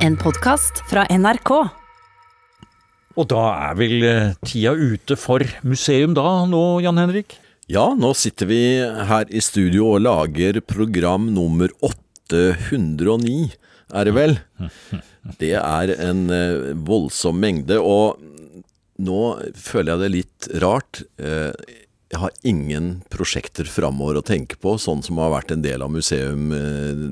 En podkast fra NRK. Og da er vel eh, tida ute for museum da nå, Jan Henrik? Ja, nå sitter vi her i studio og lager program nummer 809, er det vel? Det er en eh, voldsom mengde, og nå føler jeg det litt rart. Jeg har ingen prosjekter framover å tenke på, sånn som har vært en del av museum, eh,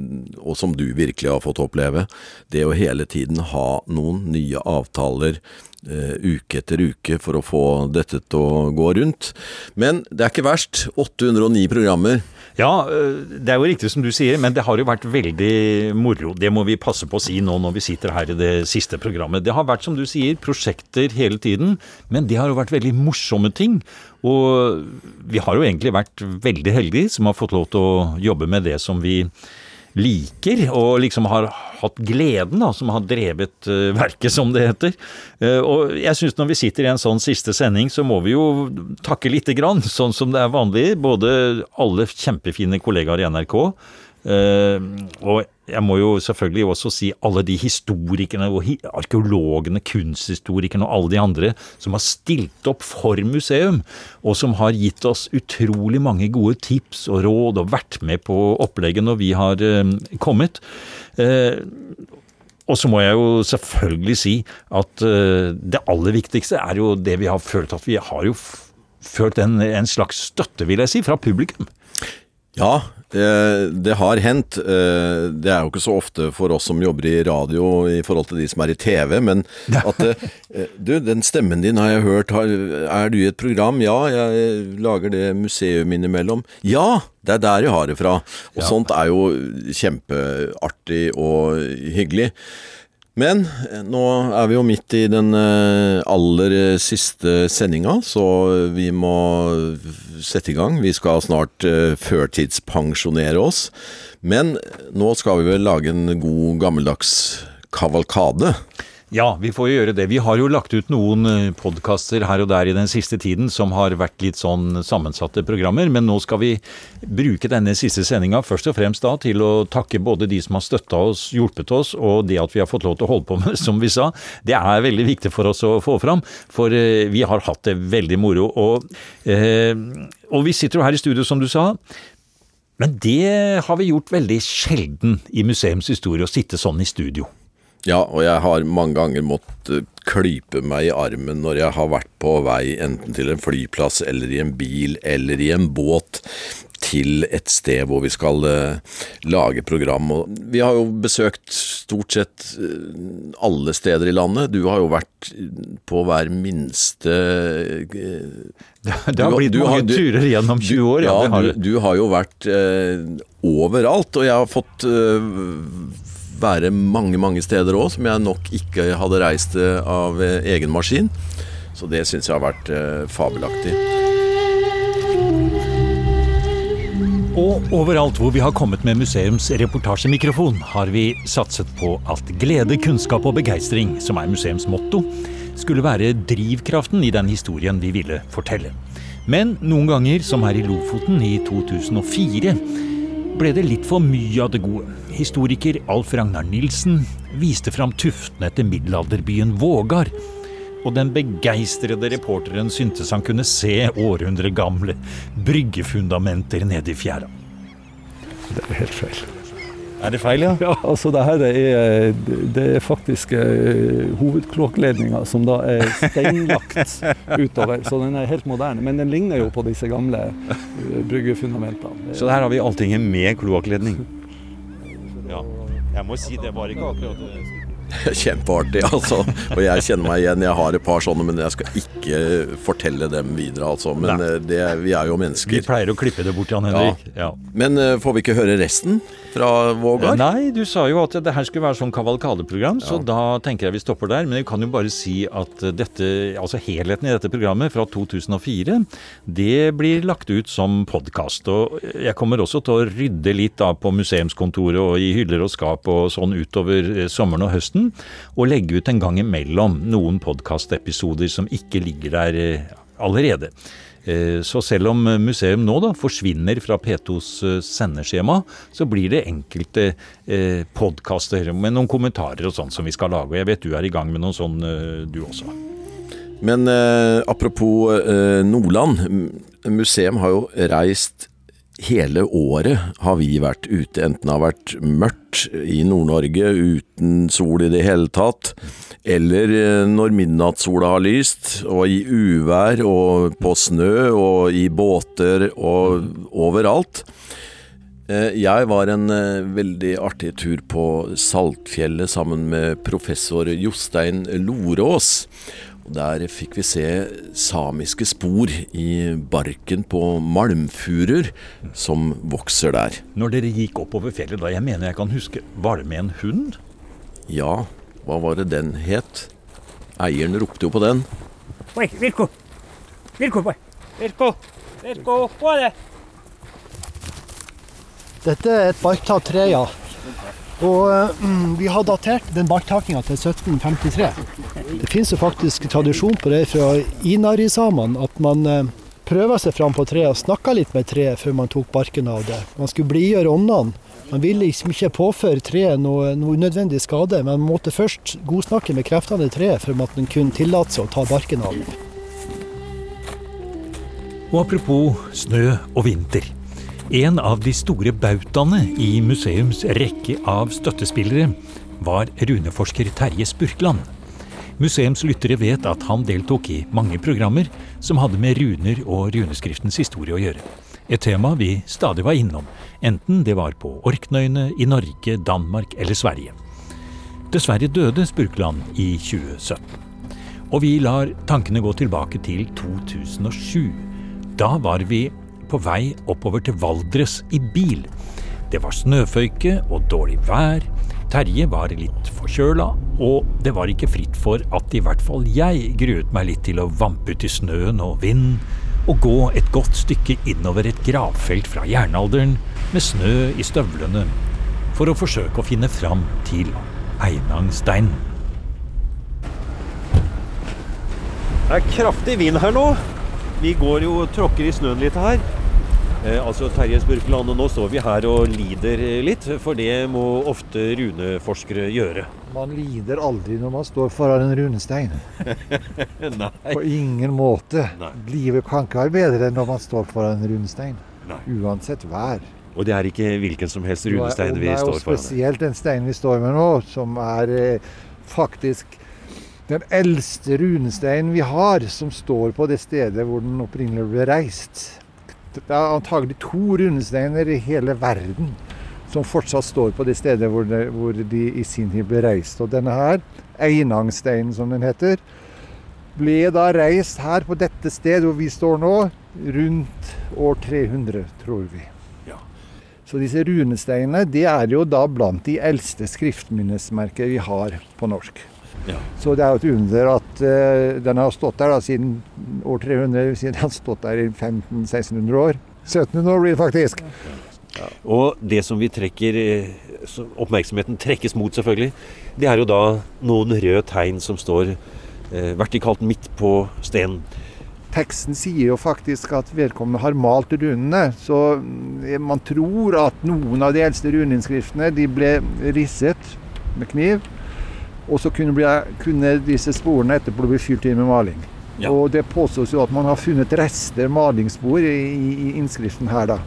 og som du virkelig har fått oppleve. Det å hele tiden ha noen nye avtaler eh, uke etter uke for å få dette til å gå rundt. Men det er ikke verst. 809 programmer. Ja, øh, det er jo riktig som du sier, men det har jo vært veldig moro. Det må vi passe på å si nå når vi sitter her i det siste programmet. Det har vært, som du sier, prosjekter hele tiden, men det har jo vært veldig morsomme ting. Og vi har jo egentlig vært veldig heldige som har fått lov til å jobbe med det som vi liker, og liksom har hatt gleden, da, som har drevet uh, verket, som det heter. Uh, og jeg syns når vi sitter i en sånn siste sending, så må vi jo takke lite grann, sånn som det er vanlig. Både alle kjempefine kollegaer i NRK, uh, og jeg må jo selvfølgelig også si alle de historikerne og arkeologene, kunsthistorikerne og alle de andre som har stilt opp for museum, og som har gitt oss utrolig mange gode tips og råd og vært med på opplegget når vi har eh, kommet. Eh, og så må jeg jo selvfølgelig si at eh, det aller viktigste er jo det vi har følt at vi har jo følt en, en slags støtte, vil jeg si, fra publikum. Ja, det, har hendt. Eh, det er jo ikke så ofte for oss som jobber i radio i forhold til de som er i TV, men at eh, Du, den stemmen din har jeg hørt. Er du i et program? Ja, jeg lager det museum innimellom. Ja! Det er der jeg har det fra. Og sånt er jo kjempeartig og hyggelig. Men eh, nå er vi jo midt i den eh, aller siste sendinga, så vi må sette i gang. Vi skal snart eh, førtidspensjonere oss. Men nå skal vi vel lage en god gammeldags kavalkade. Ja, vi får jo gjøre det. Vi har jo lagt ut noen eh, podkaster her og der i den siste tiden som har vært litt sånn sammensatte programmer, men nå skal vi bruke denne siste sendinga først og fremst da til å takke både de som har støtta oss, hjulpet oss, og det at vi har fått lov til å holde på med, som vi sa. Det er veldig viktig for oss å få fram, for eh, vi har hatt det veldig moro. Og, eh, og vi sitter jo her i studio, som du sa. Men det har vi gjort veldig sjelden i museums historie, å sitte sånn i studio. Ja, og jeg har mange ganger måttet klype meg i armen når jeg har vært på vei enten til en flyplass eller i en bil eller i en båt til et sted hvor vi skal uh, lage program. Og vi har jo besøkt stort sett uh, alle steder i landet. Du har jo vært på hver minste uh, det, har blitt du, mange du, turer gjennom 20 år. Ja, ja du, du, har jo vært overalt, og jeg har fått være mange, mange steder òg som jeg nok ikke hadde reist eh, av eh, egen maskin. Så det syns jeg har vært eh, fabelaktig. Og overalt hvor vi har kommet med museums reportasjemikrofon, har vi satset på at glede, kunnskap og begeistring, som er museums motto, skulle være drivkraften i den historien vi ville fortelle. Men noen ganger, som her i Lofoten i 2004, ble det litt for mye av det gode. Historiker Alf Ragnar Nilsen viste fram tuftene etter middelalderbyen Vågar. Og den begeistrede reporteren syntes han kunne se århundregamle bryggefundamenter nede i fjæra. Det er helt feil. Er det feil, ja? Ja, altså det her er, det er faktisk uh, hovedkloakkledninga som da er steinlagt utover. Så den er helt moderne. Men den ligner jo på disse gamle uh, bryggefundamentene. Så her har vi alltinget med kloakkledning? Ja. Jeg må si det var ikke akkurat. Kjempeartig, altså. Og jeg kjenner meg igjen. Jeg har et par sånne, men jeg skal ikke fortelle dem videre, altså. Men eh, det, vi er jo mennesker. Vi pleier å klippe det bort, Jan Henrik. Ja. Ja. Men får vi ikke høre resten? fra Vågar? Nei, du sa jo at det her skulle være sånn kavalkadeprogram, så da tenker jeg vi stopper der. Men jeg kan jo bare si at dette, altså helheten i dette programmet fra 2004, det blir lagt ut som podkast. Og jeg kommer også til å rydde litt da på museumskontoret og i hyller og skap og sånn utover eh, sommeren og høsten, og legge ut en gang imellom noen podkastepisoder som ikke ligger der eh, allerede. Eh, Så selv om museum nå da forsvinner fra P2s eh, sendeskjema, så blir det enkelte eh, podkaster med noen kommentarer og sånn som vi skal lage. Og jeg vet du er i gang med noen sånn, du også. Men eh, apropos eh, Nordland. Museum har jo reist hele året har vi vært ute, enten det har vært mørkt i Nord-Norge uten sol i det hele tatt, eller eh, når midnattssola har lyst, og i uvær og på snø og i båter og overalt. Eh, Jeg var en eh, veldig artig tur på Saltfjellet sammen med professor Jostein Lorås. Der fikk vi se samiske spor i barken på malmfurer som vokser der. Når dere gikk oppover fjellet da, jeg mener jeg kan huske, var det med en hund? Ja, hva var det den het? Eieren ropte jo på den. Oi, Virko! Virko, boy! Virko! Virko, er det! Dette er et barktatt tre, ja. Og mm, vi har datert den barktakinga til 1753. Det finnes jo faktisk tradisjon på det fra inarisamene, at man eh, prøver seg fram på treet og snakker litt med treet før man tok barken av det. Man skulle blidgjøre åndene. Man ville liksom ikke påføre treet noe, noe unødvendig skade, men man måtte først godsnakke med kreftene i treet at man kunne tillate seg å ta barken av. Og apropos snø og vinter. En av de store bautaene i museums rekke av støttespillere var runeforsker Terje Spurkland. Museums lyttere vet at han deltok i mange programmer som hadde med runer og runeskriftens historie å gjøre. Et tema vi stadig var innom, enten det var på Orknøyene, i Norge, Danmark eller Sverige. Dessverre døde Spurkland i 2017. Og vi lar tankene gå tilbake til 2007. Da var vi på vei oppover til Valdres i bil. Det var snøføyke og dårlig vær. Terje var litt forkjøla, og det var ikke fritt for at i hvert fall jeg gruet meg litt til å vampe ut i snøen og vind, og gå et godt stykke innover et gravfelt fra jernalderen med snø i støvlene, for å forsøke å finne fram til Einangsteinen. Det er kraftig vind her nå. Vi går jo og tråkker i snøen litt her. Eh, altså Terje Spurkeland, nå står vi her og lider litt, for det må ofte runeforskere gjøre. Man lider aldri når man står foran en runestein. Nei. På ingen måte. Nei. Livet kan ikke være bedre enn når man står foran en runestein. Nei. Uansett vær. Og det er ikke hvilken som helst runestein vi det er jo står foran. spesielt den steinen vi står med nå, som er eh, faktisk den eldste runesteinen vi har, som står på det stedet hvor den opprinnelig ble reist. Det er antagelig to runesteiner i hele verden som fortsatt står på det stedet hvor, det, hvor de i sin tid ble reist. Og denne her, Einangsteinen som den heter, ble da reist her på dette stedet hvor vi står nå, rundt år 300, tror vi. Så disse runesteinene det er jo da blant de eldste skriftminnesmerker vi har på norsk. Ja. Så det er jo et under at uh, den har stått der da siden år 300, siden den har stått der i 1500-1600 år. 1700 år blir det faktisk. Og det som vi trekker eh, som Oppmerksomheten trekkes mot, selvfølgelig. Det er jo da noen røde tegn som står eh, vertikalt midt på stenen. Teksten sier jo faktisk at vedkommende har malt runene, så mm, man tror at noen av de eldste runeinnskriftene de ble risset med kniv, og så kunne, bli, kunne disse sporene etterpå bli fylt inn med maling. Ja. Og det påstås jo at man har funnet rester, malingsspor, i, i innskriften her, da.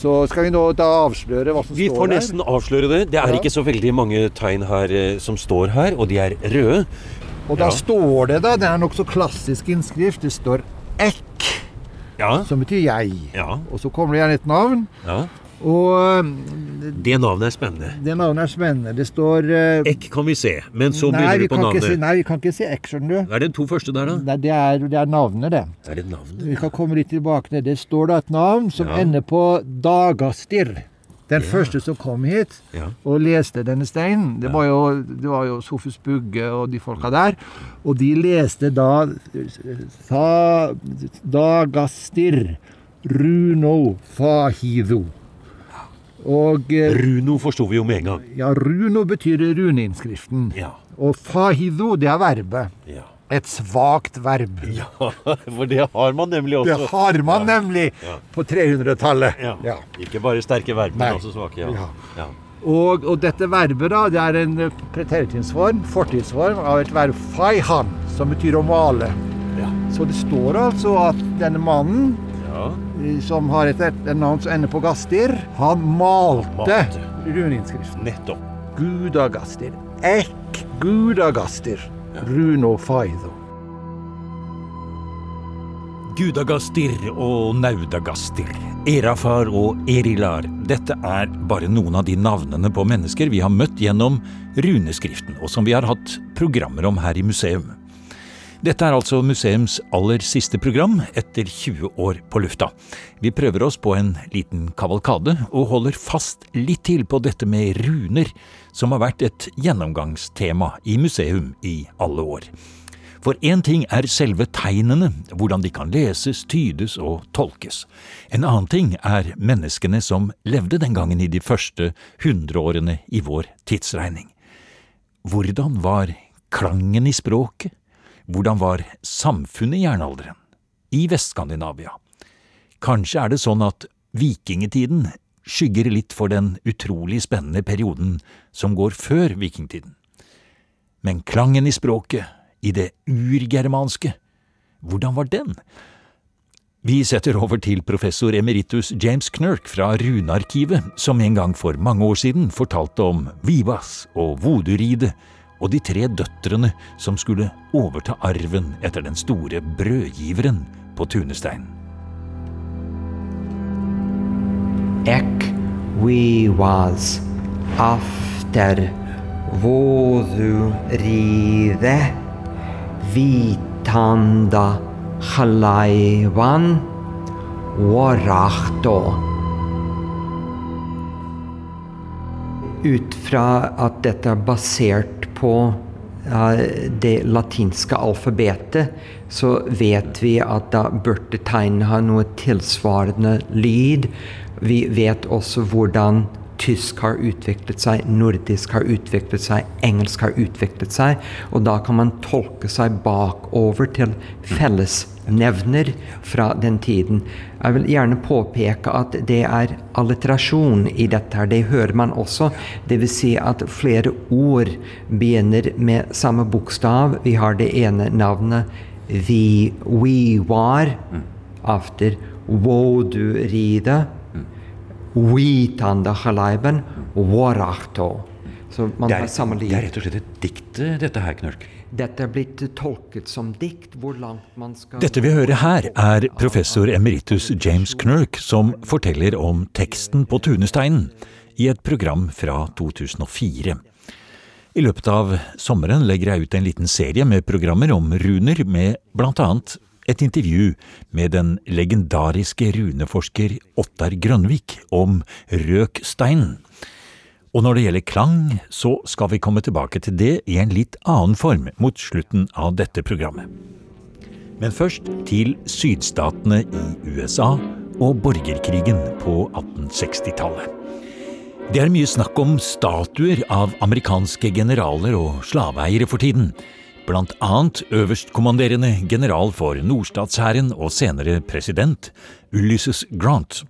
Så skal vi nå da avsløre hva som Vi står får nesten avsløre det. Det er Ja. ikke så veldig mange tegn her eh, som står her, og de er røde. Og da Ja. står det, da, det er nokså klassisk innskrift, det står 'ekk', Ja. som betyr 'jeg'. ja. Og så kommer det gjerne et navn. Ja. Og Det navnet er spennende. Det navnet er spennende. Det står uh, Eck kan vi se, men så nei, begynner du på navnet. si, nei, vi kan ikke si Ek, skjønner du. Er det to første der, da? Nei, det, er, det er navnet, det. Er det navnet? Vi kan komme litt tilbake til det. Står da et navn som Ja. ender på Dagastir. Den første som kom hit Ja. og leste denne steinen, det var jo, det var jo Sofus Bugge og de folka der. Og de leste da Dagastir Runo Fahido. Og eh, Runo forsto vi jo med en gang. ja, runo betyr runeinnskriften. Ja. Og fahido, det er verbet. ja. et svakt verb. Ja, for det har man nemlig også. Det har man nemlig Ja. på 300-tallet. Ja. Ja. Ikke bare sterke verb, Nei. men også svake. Ja. Ja. Ja. Og, og dette verbet da, det er en preteritinsform, fortidsform, av et verb faihan, som betyr å male. Ja. Så det står altså at denne mannen, Ja. eh, som har et, etternavn navn som ender på Gastir, han malte, Malte. runeinnskriften. Nettopp. Gudagastir. Ek Gudagastir. Runo Faido. Gudagastir og Naudagastir, Erafar og Erilar. Dette er bare noen av de navnene på mennesker vi har møtt gjennom runeskriften, og som vi har hatt programmer om her i museum. Dette er altså museums aller siste program etter 20 år på lufta. Vi prøver oss på en liten kavalkade, og holder fast litt til på dette med runer, som har vært et gjennomgangstema i museum i alle år. For én ting er selve tegnene, hvordan de kan leses, tydes og tolkes. En annen ting er menneskene som levde den gangen i de første hundreårene i vår tidsregning. Hvordan var klangen i språket? Hvordan var samfunnet i jernalderen? I Vest-Skandinavia? Kanskje er det sånn at vikingtiden skygger litt for den utrolig spennende perioden som går før vikingtiden. Men klangen i språket, i det urgermanske, hvordan var den? Vi setter over til professor emeritus James Knirk fra Runearkivet, som en gang for mange år siden fortalte om Vivas og Voduridet og de tre døtrene som skulle overta arven etter den store brødgiveren på Tunestein. Ek vi was after voduride vitanda halaivan warachto. Ut fra at dette er basert på det latinske alfabetet, så vet vi at da burde tegnene ha noe tilsvarende lyd. Vi vet også hvordan tysk har utviklet seg, nordisk har utviklet seg, engelsk har utviklet seg. Og da kan man tolke seg bakover til fellesnevner fra den tiden. Jeg vil gjerne påpeke at det er alliterasjon i dette. her, Det hører man også. Dvs. Si at flere ord begynner med samme bokstav. Vi har det ene navnet vi, we var, after Woduride, witanda Halaiben, Warachto. Så man Det har er, samme det er rett og slett et dikt, dette her, Knørk. Dette er blitt tolket som dikt. Hvor langt man skal Dette vi hører her, er professor emeritus James Knirk som forteller om teksten på Tunesteinen i et program fra 2004. I løpet av sommeren legger jeg ut en liten serie med programmer om runer, med blant annet et intervju med den legendariske runeforsker Ottar Grønvik om røksteinen. Og når det gjelder klang, så skal vi komme tilbake til det i en litt annen form mot slutten av dette programmet. Men først til sydstatene i USA og borgerkrigen på 1860-tallet. Det er mye snakk om statuer av amerikanske generaler og slaveeiere for tiden. Blant annet øverstkommanderende general for nordstatshæren og senere president, Ulysses Grant.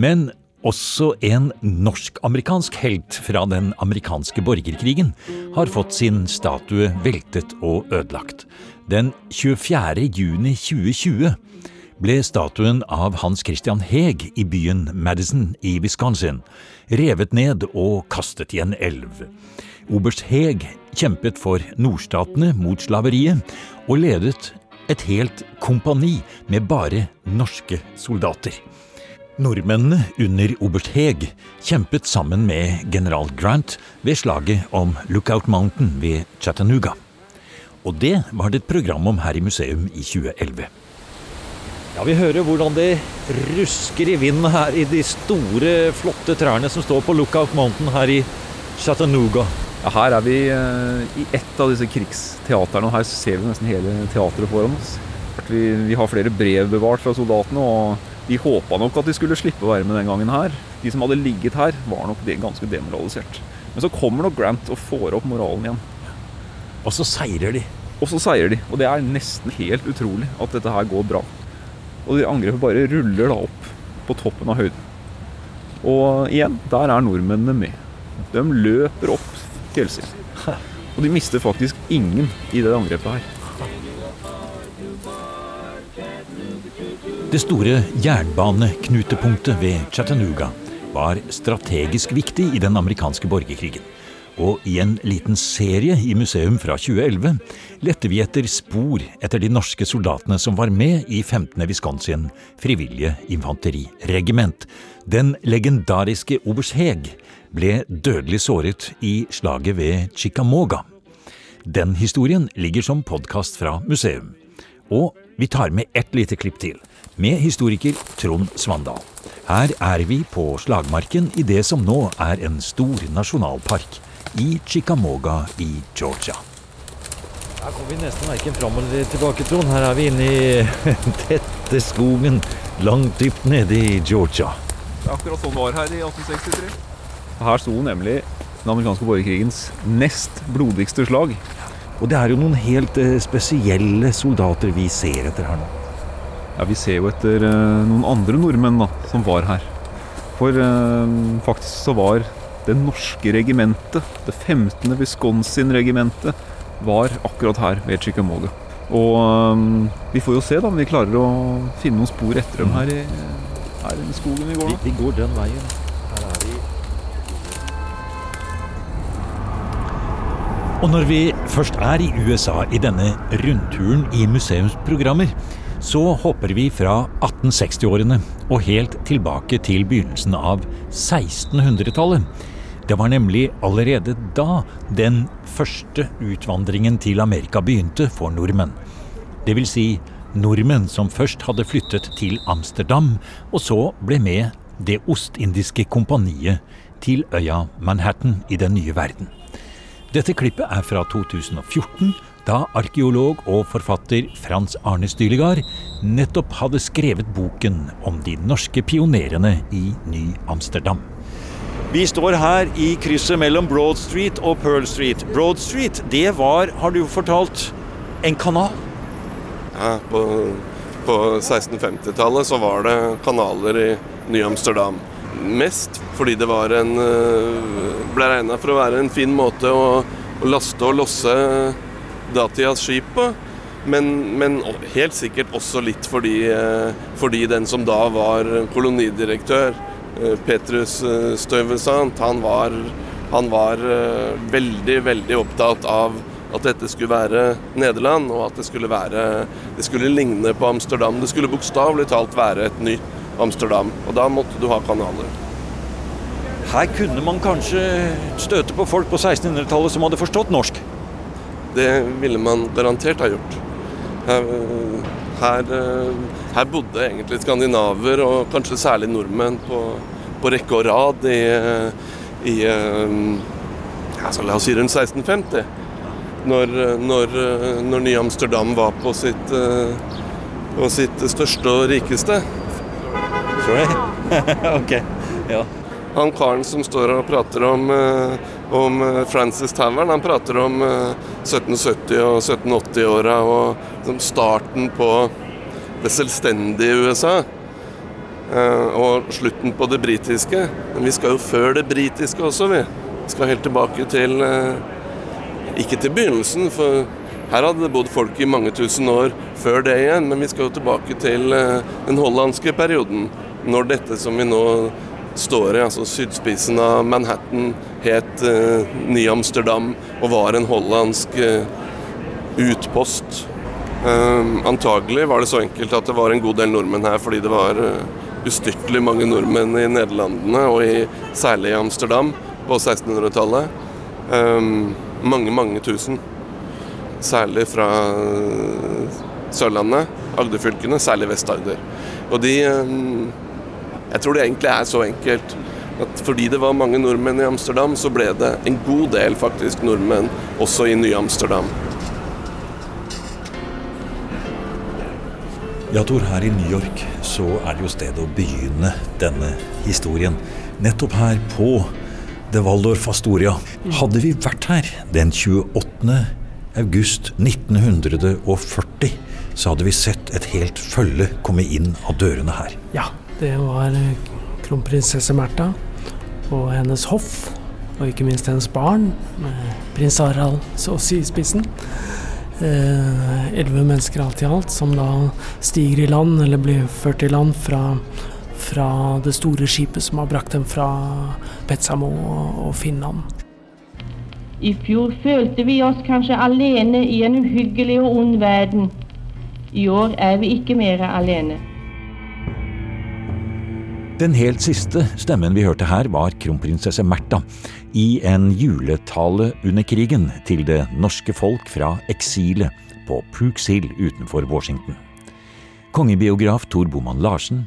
Men også en norsk-amerikansk helt fra den amerikanske borgerkrigen har fått sin statue veltet og ødelagt. Den 24. juni 2020 ble statuen av Hans Christian Heg i byen Madison i Wisconsin revet ned og kastet i en elv. Oberst Heg kjempet for nordstatene mot slaveriet, og ledet et helt kompani med bare norske soldater. Nordmennene under oberst Heg kjempet sammen med general Grant ved slaget om Lookout Mountain ved Chattanooga. Og det var det et program om her i museum i 2011. Ja, Vi hører hvordan det rusker i vinden her i de store, flotte trærne som står på Lookout Mountain her i Chattanooga. Ja, her er vi eh, i ett av disse krigsteaterne, og her ser vi nesten hele teatret foran oss. Vi, vi har flere brev bevart fra soldatene, og de håpa nok at de skulle slippe å være med den gangen her. De som hadde ligget her, var nok det, ganske demoralisert. Men så kommer nok Grant og får opp moralen igjen. Og så seirer de. Og så seier de. Og det er nesten helt utrolig at dette her går bra. Og de angrepet bare ruller da opp på toppen av høyden. Og igjen, der er nordmennene med. De løper opp fjellsiden. Og de mister faktisk ingen i det angrepet her. Det store jernbaneknutepunktet ved Chattanooga var strategisk viktig i den amerikanske borgerkrigen. Og i en liten serie i museum fra 2011 lette vi etter spor etter de norske soldatene som var med i 15. Wisconsin frivillige infanteriregiment. Den legendariske oberst Heg ble dødelig såret i slaget ved Chicamoga. Den historien ligger som podkast fra museum. Og vi tar med ett lite klipp til, med historiker Trond Svandal. Her er vi på slagmarken i det som nå er en stor nasjonalpark i Chicamoga i Georgia. Her kommer vi nesten verken fram eller tilbake, Trond. Her er vi inne i tette skogen langt dypt nede i Georgia. Det er akkurat sånn det var her i 1863. Her sto nemlig den amerikanske borgerkrigens nest blodigste slag. Og det er jo noen helt eh, spesielle soldater vi ser etter her nå. Ja, Vi ser jo etter eh, noen andre nordmenn da, som var her. For eh, faktisk så var det norske regimentet, det 15. Wisconsin-regimentet, var akkurat her ved Chickamauga. Og eh, vi får jo se da om vi klarer å finne noen spor etter dem her i, her i skogen vi går Vi, vi går den veien. Og når vi først er i USA i denne rundturen i museumsprogrammer, så hopper vi fra 1860-årene og helt tilbake til begynnelsen av 1600-tallet. Det var nemlig allerede da den første utvandringen til Amerika begynte for nordmenn. Det vil si nordmenn som først hadde flyttet til Amsterdam, og så ble med Det ostindiske kompaniet til øya Manhattan i den nye verden. Dette klippet er fra 2014, da arkeolog og forfatter Frans Arne Stylegard nettopp hadde skrevet boken om de norske pionerene i Ny-Amsterdam. Vi står her i krysset mellom Broad Street og Pearl Street. Broad Street, det var, har du fortalt, en kanal. Ja, på, på 1650-tallet så var det kanaler i Ny-Amsterdam. Mest fordi det en øh, ble regna for å være en fin måte å, å laste og losse datidas skip på. Men, men helt sikkert også litt fordi, øh, fordi den som da var kolonidirektør, Petrus Støvesant, han var, han var veldig, veldig opptatt av at dette skulle være Nederland, og at det skulle, være, det skulle ligne på Amsterdam. Det skulle bokstavelig talt være et nytt Amsterdam, og da måtte du ha kanaler. Her kunne man kanskje støte på folk på 1600-tallet som hadde forstått norsk. Det ville man garantert ha gjort. Her, her, her bodde egentlig skandinaver, og kanskje særlig nordmenn, på, på rekke og rad i, i ja, så La oss si rundt 1650. Når, når, når Ny-Amsterdam var på sitt, på sitt største og rikeste. ok, ja. Han karen som står og prater om, eh, om eh, Francis Tavern, han prater om eh, 1770- og 1780-åra og liksom starten på det selvstendige USA. eh, Og slutten på det britiske. Men vi skal jo før det britiske også, vi. Vi skal helt tilbake til eh, Ikke til begynnelsen, for her hadde det bodd folk i mange tusen år før det igjen, men vi skal jo tilbake til eh, den hollandske perioden. Når dette som vi nå står i, altså sydspissen av Manhattan, het eh, Ny-Amsterdam og var en hollandsk eh, utpost. Eh, antagelig var det så enkelt at det var en god del nordmenn her fordi det var eh, ustyrtelig mange nordmenn i Nederlandene, og i, særlig i Amsterdam på 1600-tallet. Eh, mange, mange tusen. Særlig fra eh, Sørlandet, Agderfylkene, særlig Vest-Agder. Og de Jeg tror det egentlig er så enkelt at fordi det var mange nordmenn i Amsterdam, så ble det en god del faktisk nordmenn også i Ny-Amsterdam. Ja, Tor, her i New York så er det jo stedet å begynne denne historien. Nettopp her på The Waldorf Astoria. Hadde vi vært her den 28. august 1940 så hadde vi sett et helt følge komme inn av dørene her. Ja, det var eh, kronprinsesse Märtha og hennes hoff, og ikke minst hennes barn, med prins Harald så å si i spissen. Eh, Elleve mennesker alt i alt, som da stiger i land, eller blir ført i land fra, fra det store skipet som har brakt dem fra Petsamo og Finland. I fjor følte vi oss kanskje alene i en uhyggelig og ond verden. I år er vi ikke mer alene. Den helt siste stemmen vi hørte her, var kronprinsesse Märtha i en juletale under krigen til det norske folk fra eksilet på Pooks Hill utenfor Washington. Kongebiograf Tor Boman Larsen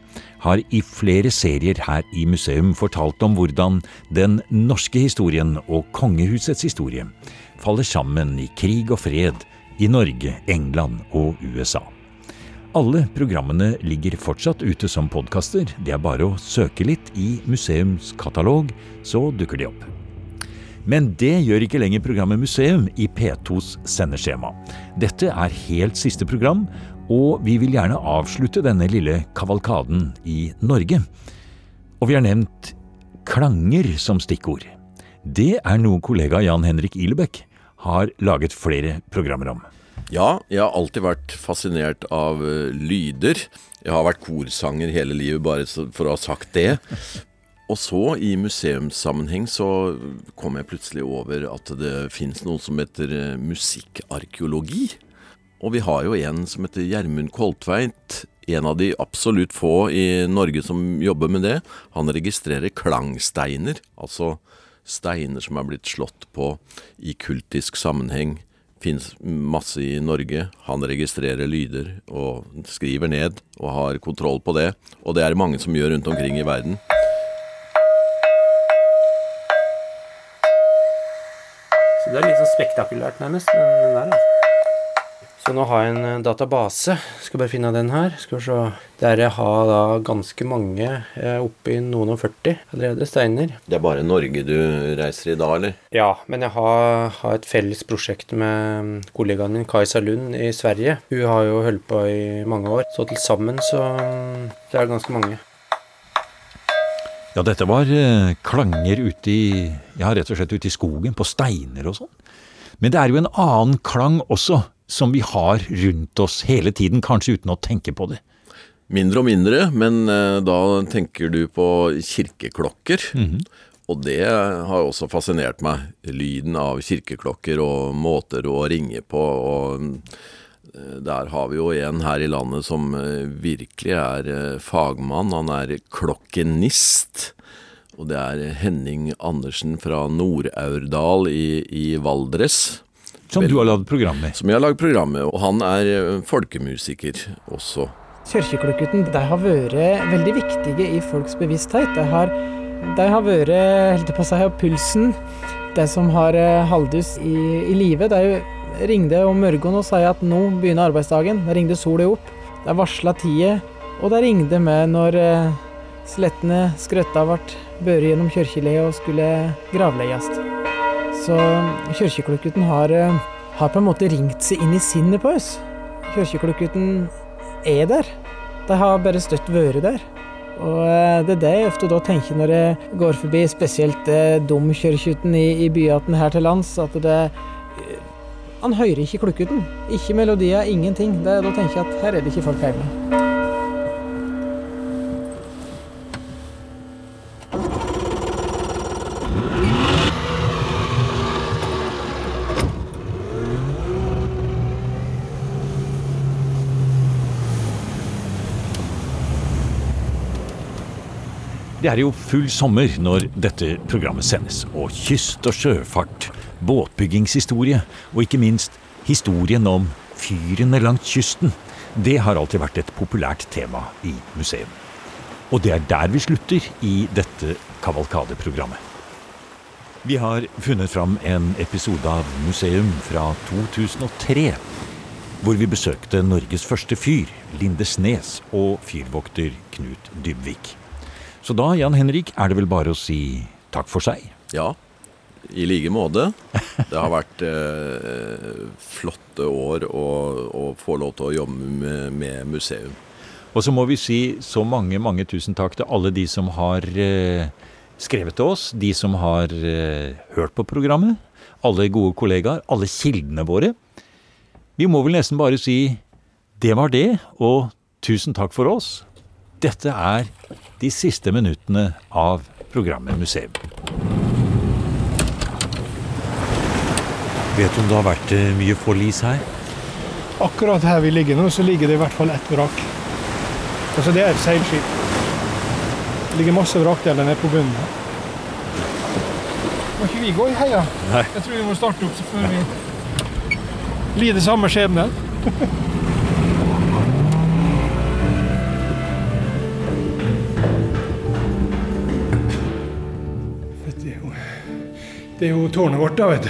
har i flere serier her i museum fortalt om hvordan den norske historien og kongehusets historie faller sammen i krig og fred i Norge, England og USA. Alle programmene ligger fortsatt ute som podkaster. Det er bare å søke litt i museumskatalog, så dukker de opp. Men det gjør ikke lenger programmet Museum i P2s sendeskjema. Dette er helt siste program, og vi vil gjerne avslutte denne lille kavalkaden i Norge. Og vi har nevnt klanger som stikkord. Det er noe kollega Jan Henrik Ilebekk har laget flere programmer om. Ja, jeg har alltid vært fascinert av uh, lyder. Jeg har vært korsanger hele livet, bare for å ha sagt det. Og så, i museumssammenheng, så kom jeg plutselig over at det fins noe som heter uh, musikkarkeologi. Og vi har jo en som heter Gjermund Koltveit. En av de absolutt få i Norge som jobber med det. Han registrerer klangsteiner, altså steiner som er blitt slått på i kultisk sammenheng finnes masse i Norge. Han registrerer lyder og skriver ned og har kontroll på det. Og det er det mange som gjør rundt omkring i verden. Så det er litt sånn spektakulært, nærmest. Den der, altså. Så nå har jeg en eh, database. Skal bare finne den her. Skal vi se. Der jeg har da ganske mange, er oppe i noen og 40 allerede, steiner. Det er bare Norge du reiser i da, eller? Ja, men jeg har, har et felles prosjekt med kollegaen min Kajsa Lund i Sverige. Hun har jo holdt på i mange år, så til sammen så det er ganske mange. Ja, dette var eh, klanger ute i Ja, rett og slett ute i skogen, på steiner og sånn. Men det er jo en annen klang også som vi har rundt oss hele tiden, kanskje uten å tenke på det. Mindre og mindre, men eh, da tenker du på kirkeklokker. Mm -hmm. Og det har også fascinert meg. Lyden av kirkeklokker og måter å ringe på. og eh, der har vi jo en her i landet som eh, virkelig er fagmann. Han er klokkenist. Og det er Henning Andersen fra Nord-Aurdal i, i Valdres. Som du har lagd program med? Som jeg har lagd program med. Og han er eh, folkemusiker også. Kirkeklokkuten har vært veldig viktige i folks bevissthet. De har, de har vært holdt på å si, pulsen. De som har eh, Haldus i, i live, de ringte om morgenen og sa at nå begynner arbeidsdagen. De ringte sola opp. De varsla tida, og de ringte med når eh, slettene skrøtta ble båret gjennom kirkeleiet og skulle gravleies. Så kirkeklokkuten har, eh, har, på en måte ringt seg inn i sinnet på oss. Kirkeklokkuten er der. De har bare støtt vært der. Og eh, det er det jeg ofte da tenker når jeg går forbi spesielt eh, i, i byene her til lands. At det Han hører ikke klokkuten. Ikke melodier, ingenting. Det, da tenker jeg at her er det ikke folk hjemme. Det er jo full sommer når dette programmet sendes, og kyst og sjøfart, båtbyggingshistorie og ikke minst historien om fyrene langs kysten, det har alltid vært et populært tema i museum. Og det er der vi slutter i dette kavalkadeprogrammet. Vi har funnet fram en episode av Museum fra 2003, hvor vi besøkte Norges første fyr, Lindesnes, og fyrvokter Knut Dybvik. Så da, Jan Henrik, er det vel bare å si takk for seg? Ja. I like måte. Det har vært eh, flotte år å, å, få lov til å jobbe med, med, museum. Og så må vi si så mange, mange tusen takk til alle de som har eh, skrevet til oss, de som har eh, hørt på programmet, alle gode kollegaer, alle kildene våre. Vi må vel nesten bare si det var det, og tusen takk for oss. Dette er de siste minuttene av programmet Museum. Vet du om det har vært eh, mye forlis her? Akkurat her vi ligger nå, så ligger det i hvert fall ett vrak. Altså det er et seilskip. Det ligger masse vrakdeler nede på bunnen her. Må ikke vi gå i heia? Nei. Jeg tror vi må starte opp så før vi lider samme skjebne. det er jo tårnet vårt, da, vet du.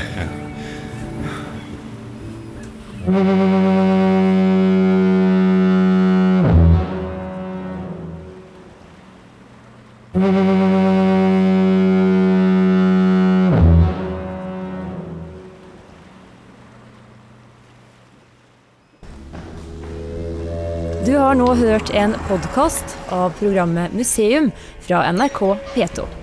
Du har nå hørt en podkast av programmet Museum fra NRK P2.